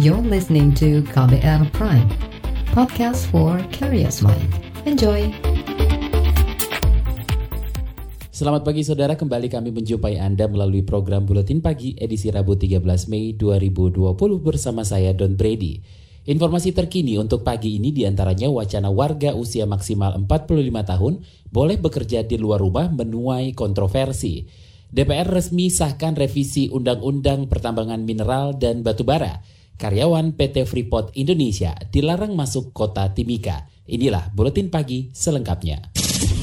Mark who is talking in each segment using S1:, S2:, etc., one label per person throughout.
S1: You're listening to KBR Prime, podcast for curious mind. Enjoy!
S2: Selamat pagi saudara, kembali kami menjumpai Anda melalui program Buletin Pagi edisi Rabu 13 Mei 2020 bersama saya Don Brady. Informasi terkini untuk pagi ini di antaranya wacana warga usia maksimal 45 tahun boleh bekerja di luar rumah menuai kontroversi. DPR resmi sahkan revisi Undang-Undang Pertambangan Mineral dan Batubara karyawan PT Freeport Indonesia dilarang masuk kota Timika. Inilah Buletin Pagi selengkapnya.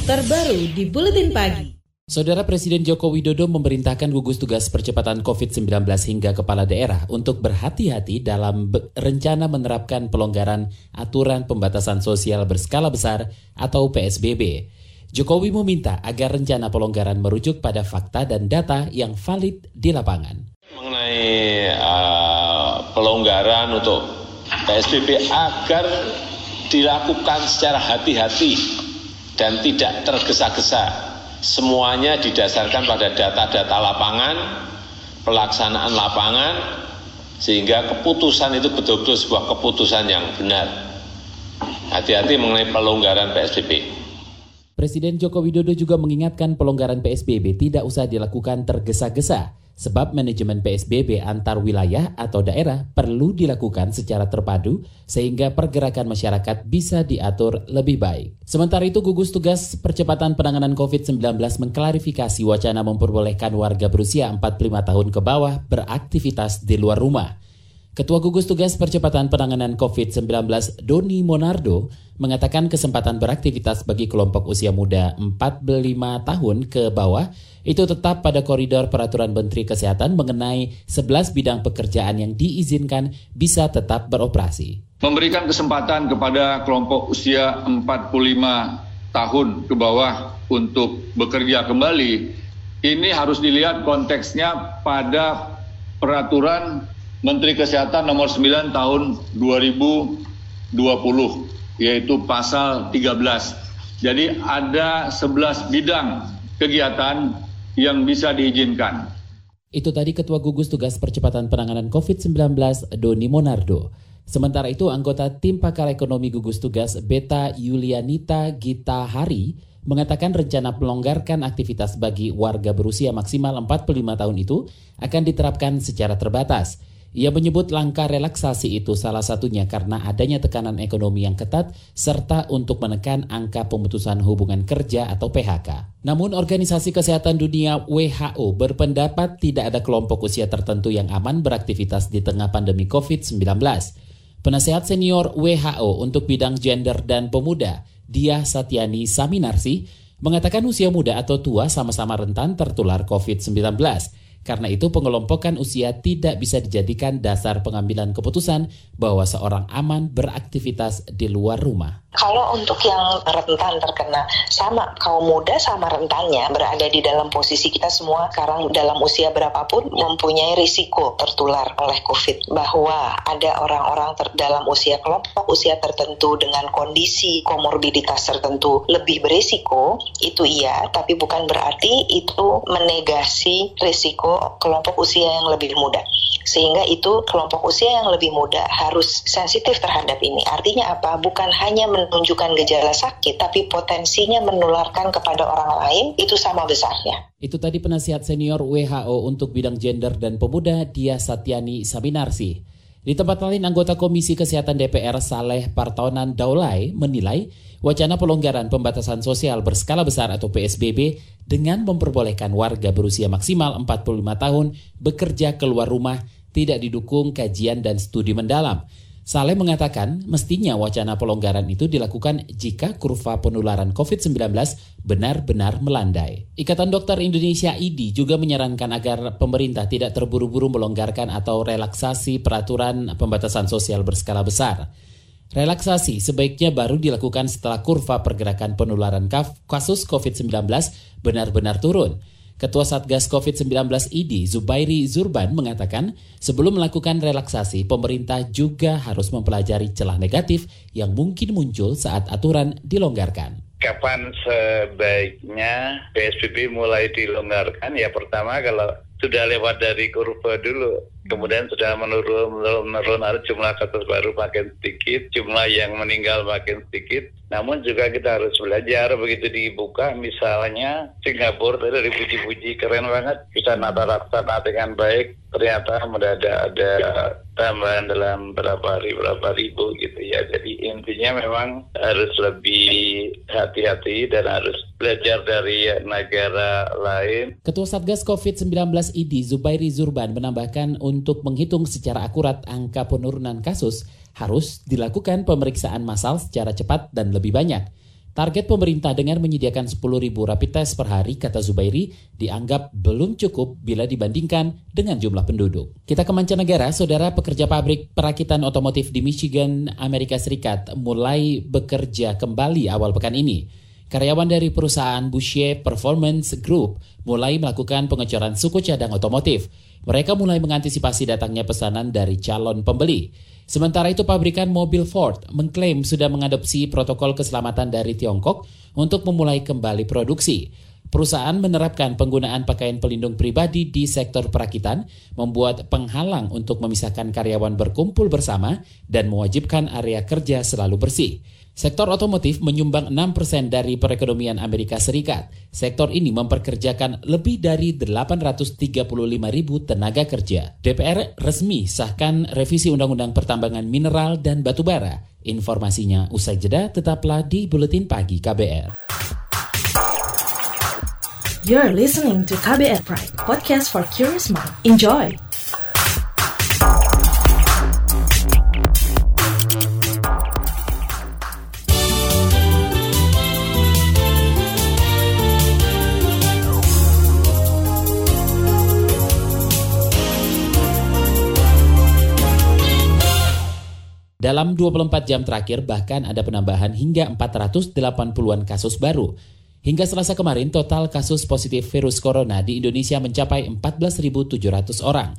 S3: Terbaru di Buletin Pagi.
S2: Saudara Presiden Joko Widodo memerintahkan gugus tugas percepatan COVID-19 hingga kepala daerah untuk berhati-hati dalam rencana menerapkan pelonggaran aturan pembatasan sosial berskala besar atau PSBB. Jokowi meminta agar rencana pelonggaran merujuk pada fakta dan data yang valid di lapangan
S4: mengenai uh, pelonggaran untuk PSBB agar dilakukan secara hati-hati dan tidak tergesa-gesa. Semuanya didasarkan pada data-data lapangan, pelaksanaan lapangan, sehingga keputusan itu betul-betul sebuah keputusan yang benar. Hati-hati mengenai pelonggaran PSBB.
S2: Presiden Joko Widodo juga mengingatkan pelonggaran PSBB tidak usah dilakukan tergesa-gesa Sebab manajemen PSBB antar wilayah atau daerah perlu dilakukan secara terpadu sehingga pergerakan masyarakat bisa diatur lebih baik. Sementara itu gugus tugas percepatan penanganan COVID-19 mengklarifikasi wacana memperbolehkan warga berusia 45 tahun ke bawah beraktivitas di luar rumah. Ketua Gugus Tugas Percepatan Penanganan COVID-19 Doni Monardo mengatakan kesempatan beraktivitas bagi kelompok usia muda 45 tahun ke bawah itu tetap pada koridor peraturan Menteri Kesehatan mengenai 11 bidang pekerjaan yang diizinkan bisa tetap beroperasi.
S5: Memberikan kesempatan kepada kelompok usia 45 tahun ke bawah untuk bekerja kembali, ini harus dilihat konteksnya pada peraturan Menteri Kesehatan nomor 9 tahun 2020 yaitu pasal 13. Jadi ada 11 bidang kegiatan yang bisa diizinkan.
S2: Itu tadi Ketua Gugus Tugas Percepatan Penanganan COVID-19 Doni Monardo. Sementara itu anggota tim pakar ekonomi gugus tugas Beta Yulianita Gita Hari mengatakan rencana melonggarkan aktivitas bagi warga berusia maksimal 45 tahun itu akan diterapkan secara terbatas. Ia menyebut langkah relaksasi itu salah satunya karena adanya tekanan ekonomi yang ketat serta untuk menekan angka pemutusan hubungan kerja atau PHK. Namun Organisasi Kesehatan Dunia WHO berpendapat tidak ada kelompok usia tertentu yang aman beraktivitas di tengah pandemi COVID-19. Penasehat senior WHO untuk bidang gender dan pemuda, Dia Satyani Saminarsi, mengatakan usia muda atau tua sama-sama rentan tertular COVID-19. Karena itu pengelompokan usia tidak bisa dijadikan dasar pengambilan keputusan bahwa seorang aman beraktivitas di luar rumah.
S6: Kalau untuk yang rentan terkena sama kaum muda sama rentannya berada di dalam posisi kita semua sekarang dalam usia berapapun mempunyai risiko tertular oleh COVID bahwa ada orang-orang dalam usia kelompok usia tertentu dengan kondisi komorbiditas tertentu lebih berisiko itu iya tapi bukan berarti itu menegasi risiko kelompok usia yang lebih muda sehingga itu kelompok usia yang lebih muda harus sensitif terhadap ini. Artinya apa? Bukan hanya menunjukkan gejala sakit, tapi potensinya menularkan kepada orang lain itu sama besarnya.
S2: Itu tadi penasihat senior WHO untuk bidang gender dan pemuda Dia Satyani Sabinarsi. Di tempat lain, anggota Komisi Kesehatan DPR Saleh Partonan Daulay menilai wacana pelonggaran pembatasan sosial berskala besar atau PSBB dengan memperbolehkan warga berusia maksimal 45 tahun bekerja keluar rumah tidak didukung kajian dan studi mendalam. Saleh mengatakan mestinya wacana pelonggaran itu dilakukan jika kurva penularan COVID-19 benar-benar melandai. Ikatan Dokter Indonesia IDI juga menyarankan agar pemerintah tidak terburu-buru melonggarkan atau relaksasi peraturan pembatasan sosial berskala besar. Relaksasi sebaiknya baru dilakukan setelah kurva pergerakan penularan kasus COVID-19 benar-benar turun. Ketua Satgas COVID-19 ID Zubairi Zurban mengatakan, sebelum melakukan relaksasi, pemerintah juga harus mempelajari celah negatif yang mungkin muncul saat aturan dilonggarkan.
S7: Kapan sebaiknya PSBB mulai dilonggarkan? Ya pertama kalau sudah lewat dari kurva dulu. Kemudian sudah menurun, menurun, menurun ada jumlah kasus baru makin sedikit, jumlah yang meninggal makin sedikit. Namun juga kita harus belajar begitu dibuka misalnya Singapura tadi dipuji-puji keren banget. Bisa nata laksana dengan baik ternyata mendadak ada tambahan dalam berapa hari berapa ribu gitu ya. Jadi intinya memang harus lebih hati-hati dan harus belajar dari negara lain.
S2: Ketua Satgas COVID-19 ID Zubairi Zurban menambahkan untuk menghitung secara akurat angka penurunan kasus harus dilakukan pemeriksaan massal secara cepat dan lebih banyak Target pemerintah dengan menyediakan 10.000 rapid test per hari, kata Zubairi, dianggap belum cukup bila dibandingkan dengan jumlah penduduk. Kita ke mancanegara, saudara pekerja pabrik perakitan otomotif di Michigan, Amerika Serikat mulai bekerja kembali awal pekan ini. Karyawan dari perusahaan Boucher Performance Group mulai melakukan pengecoran suku cadang otomotif. Mereka mulai mengantisipasi datangnya pesanan dari calon pembeli. Sementara itu pabrikan mobil Ford mengklaim sudah mengadopsi protokol keselamatan dari Tiongkok untuk memulai kembali produksi. Perusahaan menerapkan penggunaan pakaian pelindung pribadi di sektor perakitan, membuat penghalang untuk memisahkan karyawan berkumpul bersama, dan mewajibkan area kerja selalu bersih. Sektor otomotif menyumbang 6% dari perekonomian Amerika Serikat. Sektor ini memperkerjakan lebih dari 835 ribu tenaga kerja. DPR resmi sahkan revisi Undang-Undang Pertambangan Mineral dan Batubara. Informasinya usai jeda tetaplah di Buletin Pagi KBR.
S3: You're listening to KBR Pride, podcast for curious mind. Enjoy!
S2: Dalam 24 jam terakhir bahkan ada penambahan hingga 480-an kasus baru. Hingga selasa kemarin total kasus positif virus corona di Indonesia mencapai 14.700 orang.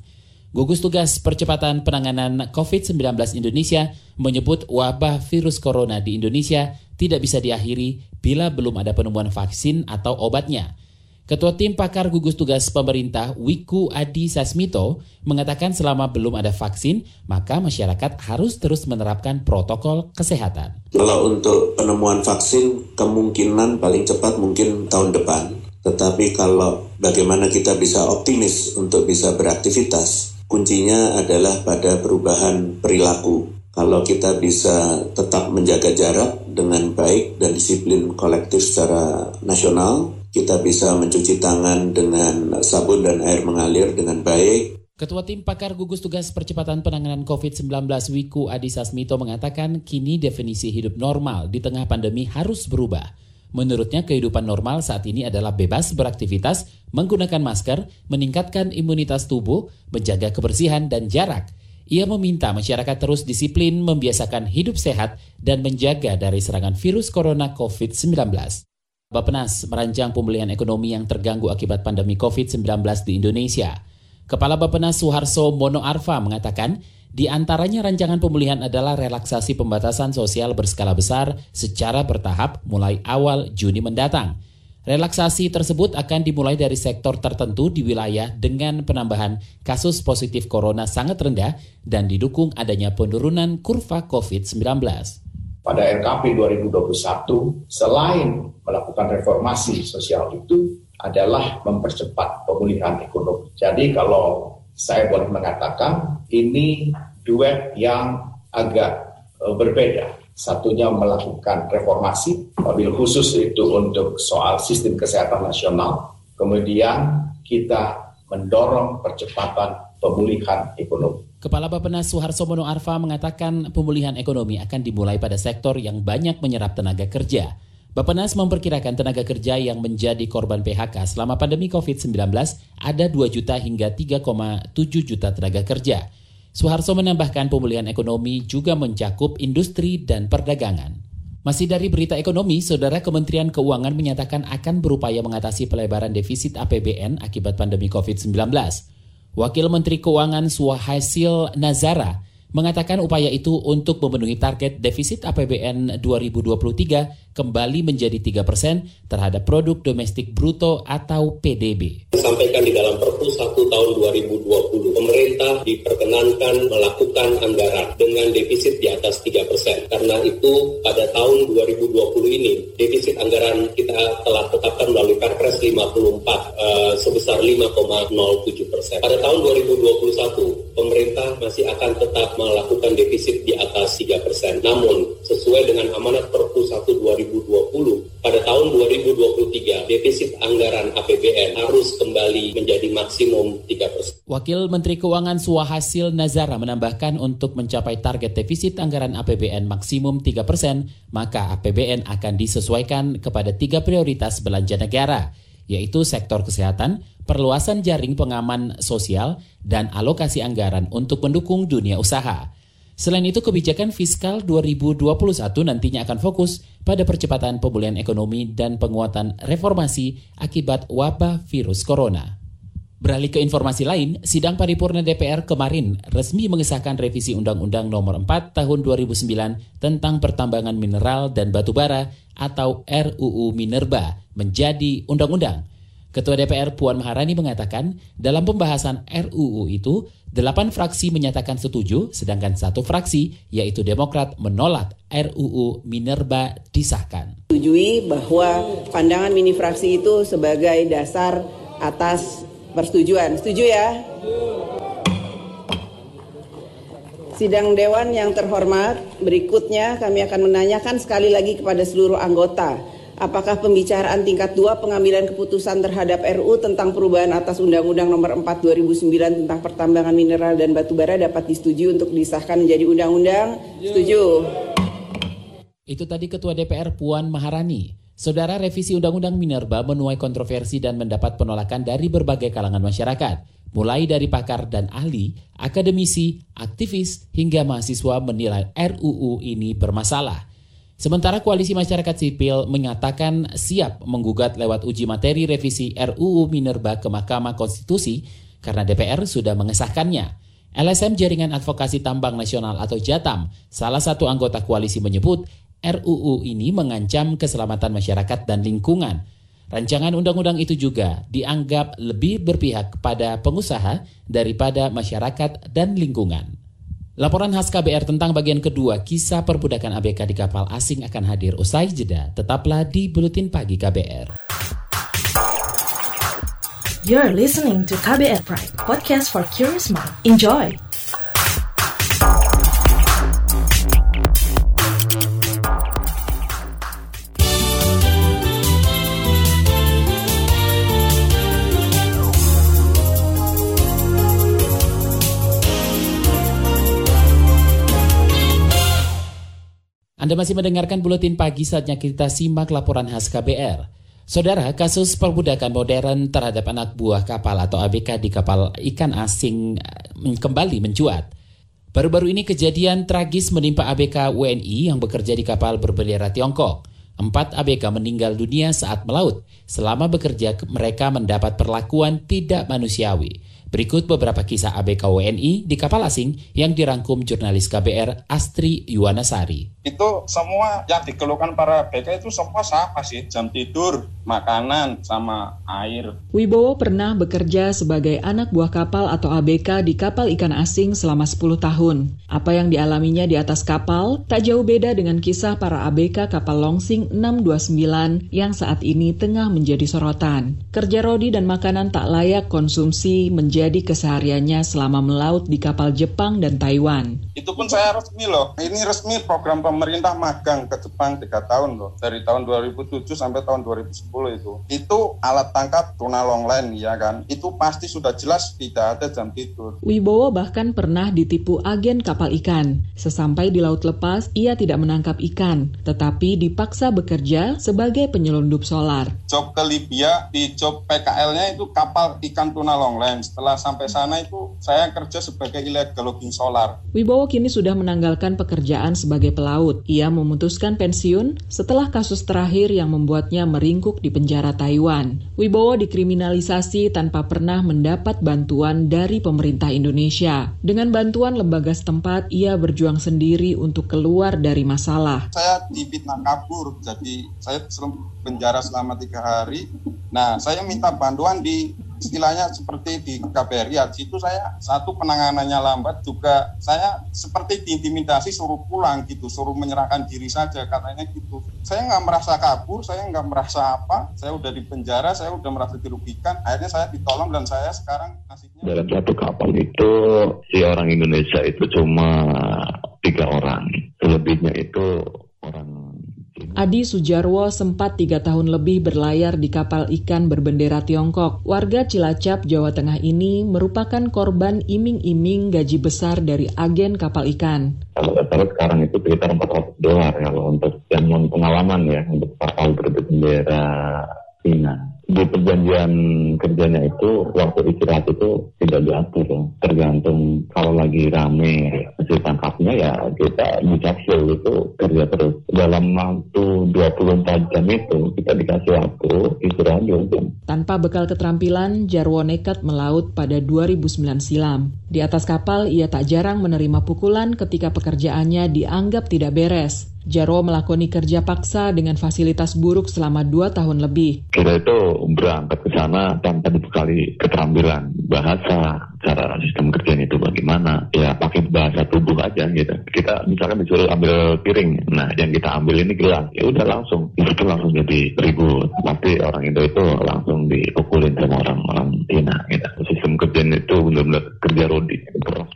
S2: Gugus Tugas Percepatan Penanganan COVID-19 Indonesia menyebut wabah virus corona di Indonesia tidak bisa diakhiri bila belum ada penemuan vaksin atau obatnya. Ketua Tim Pakar Gugus Tugas Pemerintah Wiku Adi Sasmito mengatakan selama belum ada vaksin, maka masyarakat harus terus menerapkan protokol kesehatan.
S8: Kalau untuk penemuan vaksin, kemungkinan paling cepat mungkin tahun depan. Tetapi kalau bagaimana kita bisa optimis untuk bisa beraktivitas, kuncinya adalah pada perubahan perilaku. Kalau kita bisa tetap menjaga jarak dengan baik dan disiplin kolektif secara nasional, kita bisa mencuci tangan dengan sabun dan air mengalir dengan baik.
S2: Ketua Tim Pakar Gugus Tugas Percepatan Penanganan COVID-19 Wiku Adi Sasmito mengatakan kini definisi hidup normal di tengah pandemi harus berubah. Menurutnya kehidupan normal saat ini adalah bebas beraktivitas, menggunakan masker, meningkatkan imunitas tubuh, menjaga kebersihan dan jarak. Ia meminta masyarakat terus disiplin membiasakan hidup sehat dan menjaga dari serangan virus corona COVID-19. Bapenas merancang pemulihan ekonomi yang terganggu akibat pandemi COVID-19 di Indonesia. Kepala Bapenas Suharso Mono Arfa mengatakan, di antaranya rancangan pemulihan adalah relaksasi pembatasan sosial berskala besar secara bertahap mulai awal Juni mendatang. Relaksasi tersebut akan dimulai dari sektor tertentu di wilayah dengan penambahan kasus positif corona sangat rendah dan didukung adanya penurunan kurva COVID-19
S9: pada RKP 2021 selain melakukan reformasi sosial itu adalah mempercepat pemulihan ekonomi. Jadi kalau saya boleh mengatakan ini duet yang agak uh, berbeda. Satunya melakukan reformasi, mobil khusus itu untuk soal sistem kesehatan nasional. Kemudian kita mendorong percepatan pemulihan ekonomi.
S2: Kepala Bapenas Suharso Mono Arfa mengatakan pemulihan ekonomi akan dimulai pada sektor yang banyak menyerap tenaga kerja. Bapenas memperkirakan tenaga kerja yang menjadi korban PHK selama pandemi COVID-19 ada 2 juta hingga 3,7 juta tenaga kerja. Suharso menambahkan pemulihan ekonomi juga mencakup industri dan perdagangan. Masih dari berita ekonomi, Saudara Kementerian Keuangan menyatakan akan berupaya mengatasi pelebaran defisit APBN akibat pandemi COVID-19. Wakil Menteri Keuangan Suhasil Nazara mengatakan upaya itu untuk memenuhi target defisit APBN 2023 kembali menjadi 3 persen terhadap produk domestik bruto atau PDB.
S10: Sampaikan di dalam Perpu 1 tahun 2020, pemerintah diperkenankan melakukan anggaran dengan defisit di atas 3 persen. Karena itu pada tahun 2020 ini defisit anggaran kita telah tetapkan melalui Perpres 54 uh, sebesar 5,07 persen. Pada tahun 2021 pemerintah masih akan tetap melakukan defisit di atas 3 persen. Namun, sesuai dengan amanat Perpu 1 2020, pada tahun 2023, defisit anggaran APBN harus kembali menjadi maksimum 3 persen.
S2: Wakil Menteri Keuangan Suhasil Nazara menambahkan untuk mencapai target defisit anggaran APBN maksimum 3 persen, maka APBN akan disesuaikan kepada tiga prioritas belanja negara, yaitu sektor kesehatan, perluasan jaring pengaman sosial, dan alokasi anggaran untuk mendukung dunia usaha. Selain itu, kebijakan fiskal 2021 nantinya akan fokus pada percepatan pemulihan ekonomi dan penguatan reformasi akibat wabah virus corona. Beralih ke informasi lain, sidang paripurna DPR kemarin resmi mengesahkan revisi Undang-Undang Nomor 4 Tahun 2009 tentang pertambangan mineral dan batu bara atau RUU Minerba menjadi undang-undang. Ketua DPR Puan Maharani mengatakan dalam pembahasan RUU itu, delapan fraksi menyatakan setuju, sedangkan satu fraksi, yaitu Demokrat, menolak RUU Minerba disahkan.
S11: Setujui bahwa pandangan mini fraksi itu sebagai dasar atas persetujuan. Setuju ya? Sidang Dewan yang terhormat, berikutnya kami akan menanyakan sekali lagi kepada seluruh anggota apakah pembicaraan tingkat 2 pengambilan keputusan terhadap RU tentang perubahan atas Undang-Undang Nomor 4 2009 tentang pertambangan mineral dan batu bara dapat disetujui untuk disahkan menjadi undang-undang? Setuju.
S2: Itu tadi Ketua DPR Puan Maharani. Saudara revisi Undang-Undang Minerba menuai kontroversi dan mendapat penolakan dari berbagai kalangan masyarakat. Mulai dari pakar dan ahli, akademisi, aktivis, hingga mahasiswa menilai RUU ini bermasalah. Sementara Koalisi Masyarakat Sipil menyatakan siap menggugat lewat uji materi revisi RUU Minerba ke Mahkamah Konstitusi karena DPR sudah mengesahkannya. LSM Jaringan Advokasi Tambang Nasional atau JATAM, salah satu anggota koalisi menyebut RUU ini mengancam keselamatan masyarakat dan lingkungan. Rancangan undang-undang itu juga dianggap lebih berpihak kepada pengusaha daripada masyarakat dan lingkungan. Laporan khas KBR tentang bagian kedua kisah perbudakan ABK di kapal asing akan hadir usai jeda. Tetaplah di Buletin Pagi KBR.
S3: You're listening to KBR Pride, podcast for curious mind. Enjoy!
S2: Anda masih mendengarkan buletin pagi saatnya kita simak laporan khas KBR. Saudara, kasus perbudakan modern terhadap anak buah kapal atau ABK di kapal ikan asing eh, kembali mencuat. Baru-baru ini kejadian tragis menimpa ABK WNI yang bekerja di kapal berbendera Tiongkok. Empat ABK meninggal dunia saat melaut. Selama bekerja, mereka mendapat perlakuan tidak manusiawi. Berikut beberapa kisah ABK WNI di kapal asing yang dirangkum jurnalis KBR Astri Yuwanasari.
S12: Itu semua yang dikeluhkan para ABK itu semua siapa sih? Jam tidur, makanan, sama air.
S13: Wibowo pernah bekerja sebagai anak buah kapal atau ABK di kapal ikan asing selama 10 tahun. Apa yang dialaminya di atas kapal tak jauh beda dengan kisah para ABK kapal Longsing 629 yang saat ini tengah menjadi sorotan. Kerja rodi dan makanan tak layak konsumsi menjadi menjadi kesehariannya selama melaut di kapal Jepang dan Taiwan.
S12: Itu pun saya resmi loh. Ini resmi program pemerintah magang ke Jepang tiga tahun loh. Dari tahun 2007 sampai tahun 2010 itu. Itu alat tangkap tuna longline ya kan. Itu pasti sudah jelas tidak ada jam tidur.
S13: Wibowo bahkan pernah ditipu agen kapal ikan. Sesampai di laut lepas, ia tidak menangkap ikan, tetapi dipaksa bekerja sebagai penyelundup solar.
S12: Job ke Libya, di job PKL-nya itu kapal ikan tuna longline. Setelah setelah sampai sana itu saya kerja sebagai illegal logging solar.
S13: Wibowo kini sudah menanggalkan pekerjaan sebagai pelaut. Ia memutuskan pensiun setelah kasus terakhir yang membuatnya meringkuk di penjara Taiwan. Wibowo dikriminalisasi tanpa pernah mendapat bantuan dari pemerintah Indonesia. Dengan bantuan lembaga setempat, ia berjuang sendiri untuk keluar dari masalah.
S12: Saya dipitnah kabur, jadi saya penjara selama tiga hari. Nah, saya minta bantuan di istilahnya seperti di KBRI di situ saya satu penanganannya lambat juga. Saya seperti diintimidasi suruh pulang gitu suruh menyerahkan diri saja katanya gitu. Saya nggak merasa kabur saya nggak merasa apa saya udah di penjara saya udah merasa dirugikan akhirnya saya ditolong dan saya sekarang nasibnya
S14: dalam satu kapal itu si orang Indonesia itu cuma tiga orang. Selebihnya itu
S13: Adi Sujarwo sempat tiga tahun lebih berlayar di kapal ikan berbendera Tiongkok. Warga Cilacap, Jawa Tengah ini merupakan korban iming-iming gaji besar dari agen kapal ikan.
S14: Kalau sekarang itu sekitar 400 dolar ya untuk yang pengalaman ya untuk kapal berbendera Cina di perjanjian kerjanya itu waktu istirahat itu tidak diatur ya. tergantung kalau lagi rame hasil tangkapnya ya kita bisa itu kerja terus. Dalam waktu 24 jam itu kita dikasih waktu istirahat juga
S13: tanpa bekal keterampilan Jarwo nekat melaut pada 2009 silam. Di atas kapal ia tak jarang menerima pukulan ketika pekerjaannya dianggap tidak beres Jarwo melakoni kerja paksa dengan fasilitas buruk selama dua tahun lebih.
S14: Kita itu berangkat ke sana tanpa dibekali keterampilan bahasa, cara sistem kerjanya itu bagaimana. Ya pakai bahasa tubuh aja gitu. Kita misalkan disuruh ambil piring, nah yang kita ambil ini gelas, ya udah langsung. Itu langsung jadi ribut. Pasti orang itu itu langsung dipukulin sama orang-orang Cina gitu. Sistem kerjanya itu benar-benar kerja rodi, keras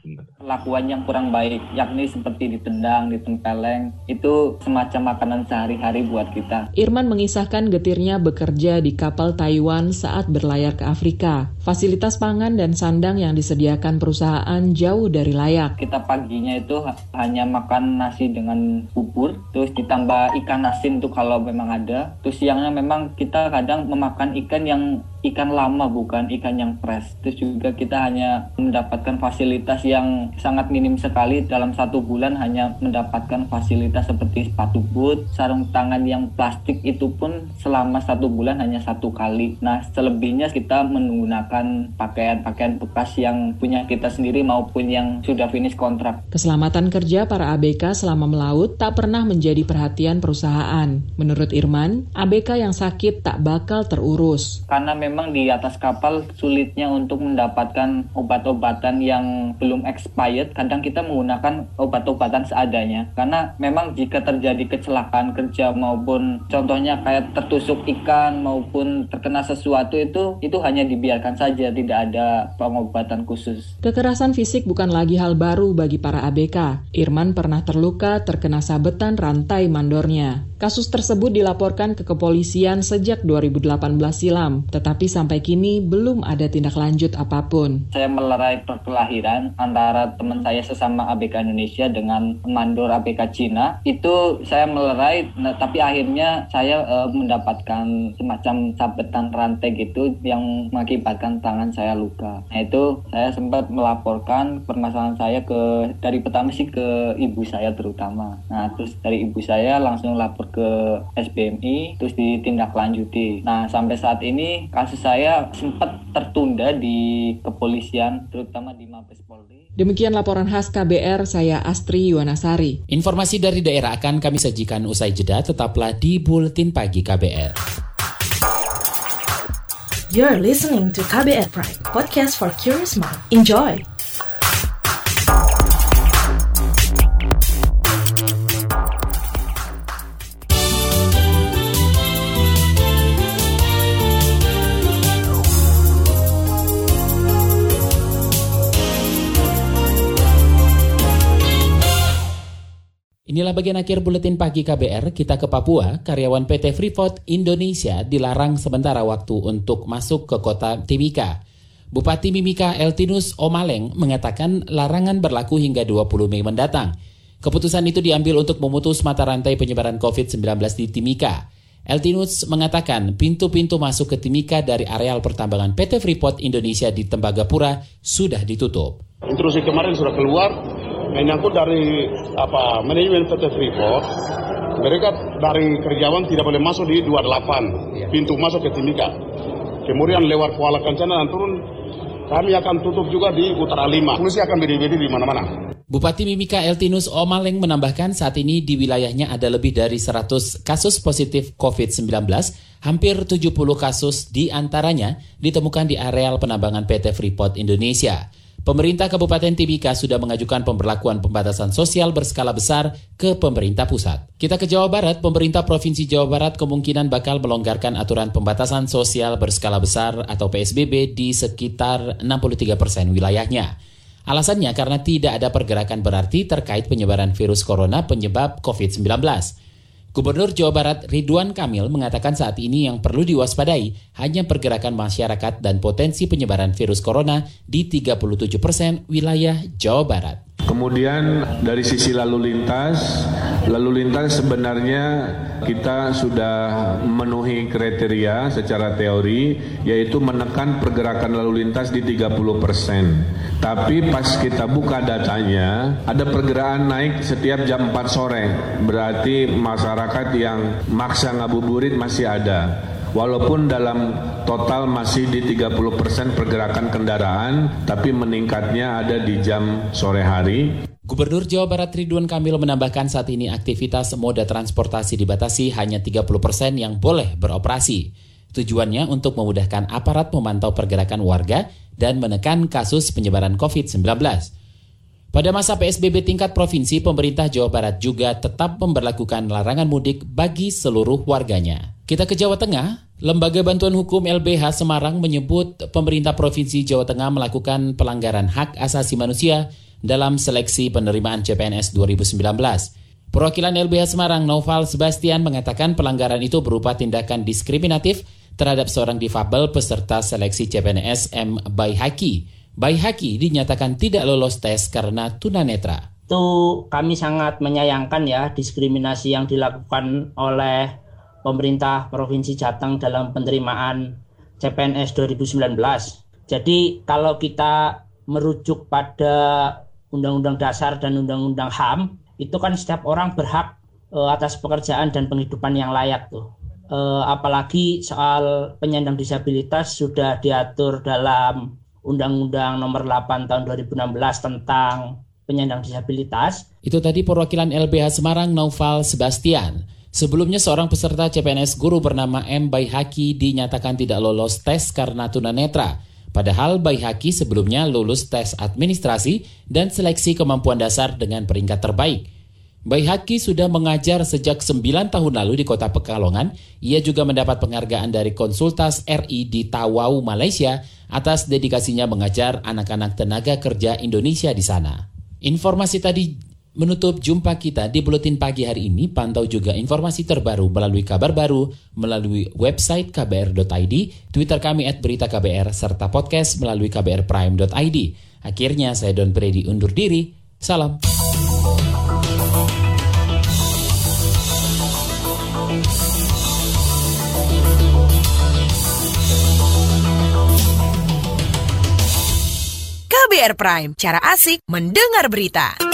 S14: benar
S15: perlakuan yang kurang baik, yakni seperti ditendang, ditempeleng, itu semacam makanan sehari-hari buat kita.
S13: Irman mengisahkan getirnya bekerja di kapal Taiwan saat berlayar ke Afrika. Fasilitas pangan dan sandang yang disediakan perusahaan jauh dari layak.
S15: Kita paginya itu hanya makan nasi dengan bubur, terus ditambah ikan asin tuh kalau memang ada. Terus siangnya memang kita kadang memakan ikan yang ikan lama bukan ikan yang fresh. Terus juga kita hanya mendapatkan fasilitas yang sangat minim sekali dalam satu bulan hanya mendapatkan fasilitas seperti sepatu boot, sarung tangan yang plastik itu pun selama satu bulan hanya satu kali. Nah selebihnya kita menggunakan pakaian-pakaian bekas yang punya kita sendiri maupun yang sudah finish kontrak.
S13: Keselamatan kerja para ABK selama melaut tak pernah menjadi perhatian perusahaan. Menurut Irman, ABK yang sakit tak bakal terurus.
S15: Karena memang memang di atas kapal sulitnya untuk mendapatkan obat-obatan yang belum expired, kadang kita menggunakan obat-obatan seadanya. Karena memang jika terjadi kecelakaan kerja maupun contohnya kayak tertusuk ikan maupun terkena sesuatu itu itu hanya dibiarkan saja, tidak ada pengobatan khusus.
S13: Kekerasan fisik bukan lagi hal baru bagi para ABK. Irman pernah terluka terkena sabetan rantai mandornya. Kasus tersebut dilaporkan ke kepolisian sejak 2018 silam, tetapi sampai kini belum ada tindak lanjut apa pun.
S15: Saya melerai perkelahiran antara teman saya sesama ABK Indonesia dengan mandor ABK Cina. Itu saya melerai, nah, tapi akhirnya saya uh, mendapatkan semacam sabetan rantai gitu yang mengakibatkan tangan saya luka. Nah itu saya sempat melaporkan permasalahan saya ke dari pertama sih ke ibu saya terutama. Nah terus dari ibu saya langsung lapor ke SBMI terus ditindaklanjuti. Nah, sampai saat ini kasus saya sempat tertunda di kepolisian terutama di Mabes Polri.
S13: Demikian laporan khas KBR, saya Astri Yuwanasari.
S2: Informasi dari daerah akan kami sajikan usai jeda, tetaplah di Buletin Pagi KBR.
S3: You're listening to KBR Pride, podcast for curious mind. Enjoy!
S2: Inilah bagian akhir buletin pagi KBR. Kita ke Papua. Karyawan PT Freeport Indonesia dilarang sementara waktu untuk masuk ke kota Timika. Bupati Mimika Eltinus Omaleng mengatakan larangan berlaku hingga 20 Mei mendatang. Keputusan itu diambil untuk memutus mata rantai penyebaran COVID-19 di Timika. Eltinus mengatakan pintu-pintu masuk ke Timika dari areal pertambangan PT Freeport Indonesia di Tembagapura sudah ditutup.
S16: Intrusi kemarin sudah keluar, menyangkut dari apa manajemen PT Freeport, mereka dari Kerjawan tidak boleh masuk di 28 pintu masuk ke Timika. Kemudian lewat Kuala Kencana dan turun, kami akan tutup juga di Utara 5. Polisi akan berdiri di mana-mana.
S2: Bupati Mimika Eltinus Omaleng menambahkan saat ini di wilayahnya ada lebih dari 100 kasus positif COVID-19, hampir 70 kasus di antaranya ditemukan di areal penambangan PT Freeport Indonesia. Pemerintah Kabupaten Timika sudah mengajukan pemberlakuan pembatasan sosial berskala besar ke pemerintah pusat. Kita ke Jawa Barat, pemerintah Provinsi Jawa Barat kemungkinan bakal melonggarkan aturan pembatasan sosial berskala besar atau PSBB di sekitar 63 persen wilayahnya. Alasannya karena tidak ada pergerakan berarti terkait penyebaran virus corona penyebab COVID-19. Gubernur Jawa Barat Ridwan Kamil mengatakan saat ini yang perlu diwaspadai hanya pergerakan masyarakat dan potensi penyebaran virus corona di 37 persen wilayah Jawa Barat.
S17: Kemudian dari sisi lalu lintas, lalu lintas sebenarnya kita sudah memenuhi kriteria secara teori yaitu menekan pergerakan lalu lintas di 30 persen. Tapi pas kita buka datanya ada pergerakan naik setiap jam 4 sore. Berarti masyarakat yang maksa ngabuburit masih ada walaupun dalam total masih di 30% pergerakan kendaraan, tapi meningkatnya ada di jam sore hari.
S2: Gubernur Jawa Barat Ridwan Kamil menambahkan saat ini aktivitas moda transportasi dibatasi hanya 30% yang boleh beroperasi. Tujuannya untuk memudahkan aparat memantau pergerakan warga dan menekan kasus penyebaran COVID-19. Pada masa PSBB tingkat provinsi, pemerintah Jawa Barat juga tetap memperlakukan larangan mudik bagi seluruh warganya. Kita ke Jawa Tengah, Lembaga Bantuan Hukum LBH Semarang menyebut pemerintah Provinsi Jawa Tengah melakukan pelanggaran hak asasi manusia dalam seleksi penerimaan CPNS 2019. Perwakilan LBH Semarang Noval Sebastian mengatakan pelanggaran itu berupa tindakan diskriminatif terhadap seorang difabel peserta seleksi CPNS M. Baihaki. Baihaki dinyatakan tidak lolos tes karena tunanetra.
S18: Itu kami sangat menyayangkan ya diskriminasi yang dilakukan oleh pemerintah Provinsi Jateng dalam penerimaan CPNS 2019. Jadi kalau kita merujuk pada Undang-Undang Dasar dan Undang-Undang HAM, itu kan setiap orang berhak e, atas pekerjaan dan penghidupan yang layak tuh. E, apalagi soal penyandang disabilitas sudah diatur dalam Undang-Undang Nomor 8 Tahun 2016 tentang penyandang disabilitas.
S2: Itu tadi perwakilan LBH Semarang Noval Sebastian. Sebelumnya seorang peserta CPNS guru bernama M. Baihaki dinyatakan tidak lolos tes karena tunanetra. Padahal Baihaki sebelumnya lulus tes administrasi dan seleksi kemampuan dasar dengan peringkat terbaik. Baihaki sudah mengajar sejak 9 tahun lalu di kota Pekalongan. Ia juga mendapat penghargaan dari Konsultas RI di Tawau, Malaysia atas dedikasinya mengajar anak-anak tenaga kerja Indonesia di sana. Informasi tadi menutup jumpa kita di Buletin Pagi hari ini. Pantau juga informasi terbaru melalui kabar baru, melalui website kbr.id, Twitter kami at berita KBR, serta podcast melalui kbrprime.id. Akhirnya saya Don Brady undur diri. Salam.
S3: KBR Prime, cara asik mendengar berita.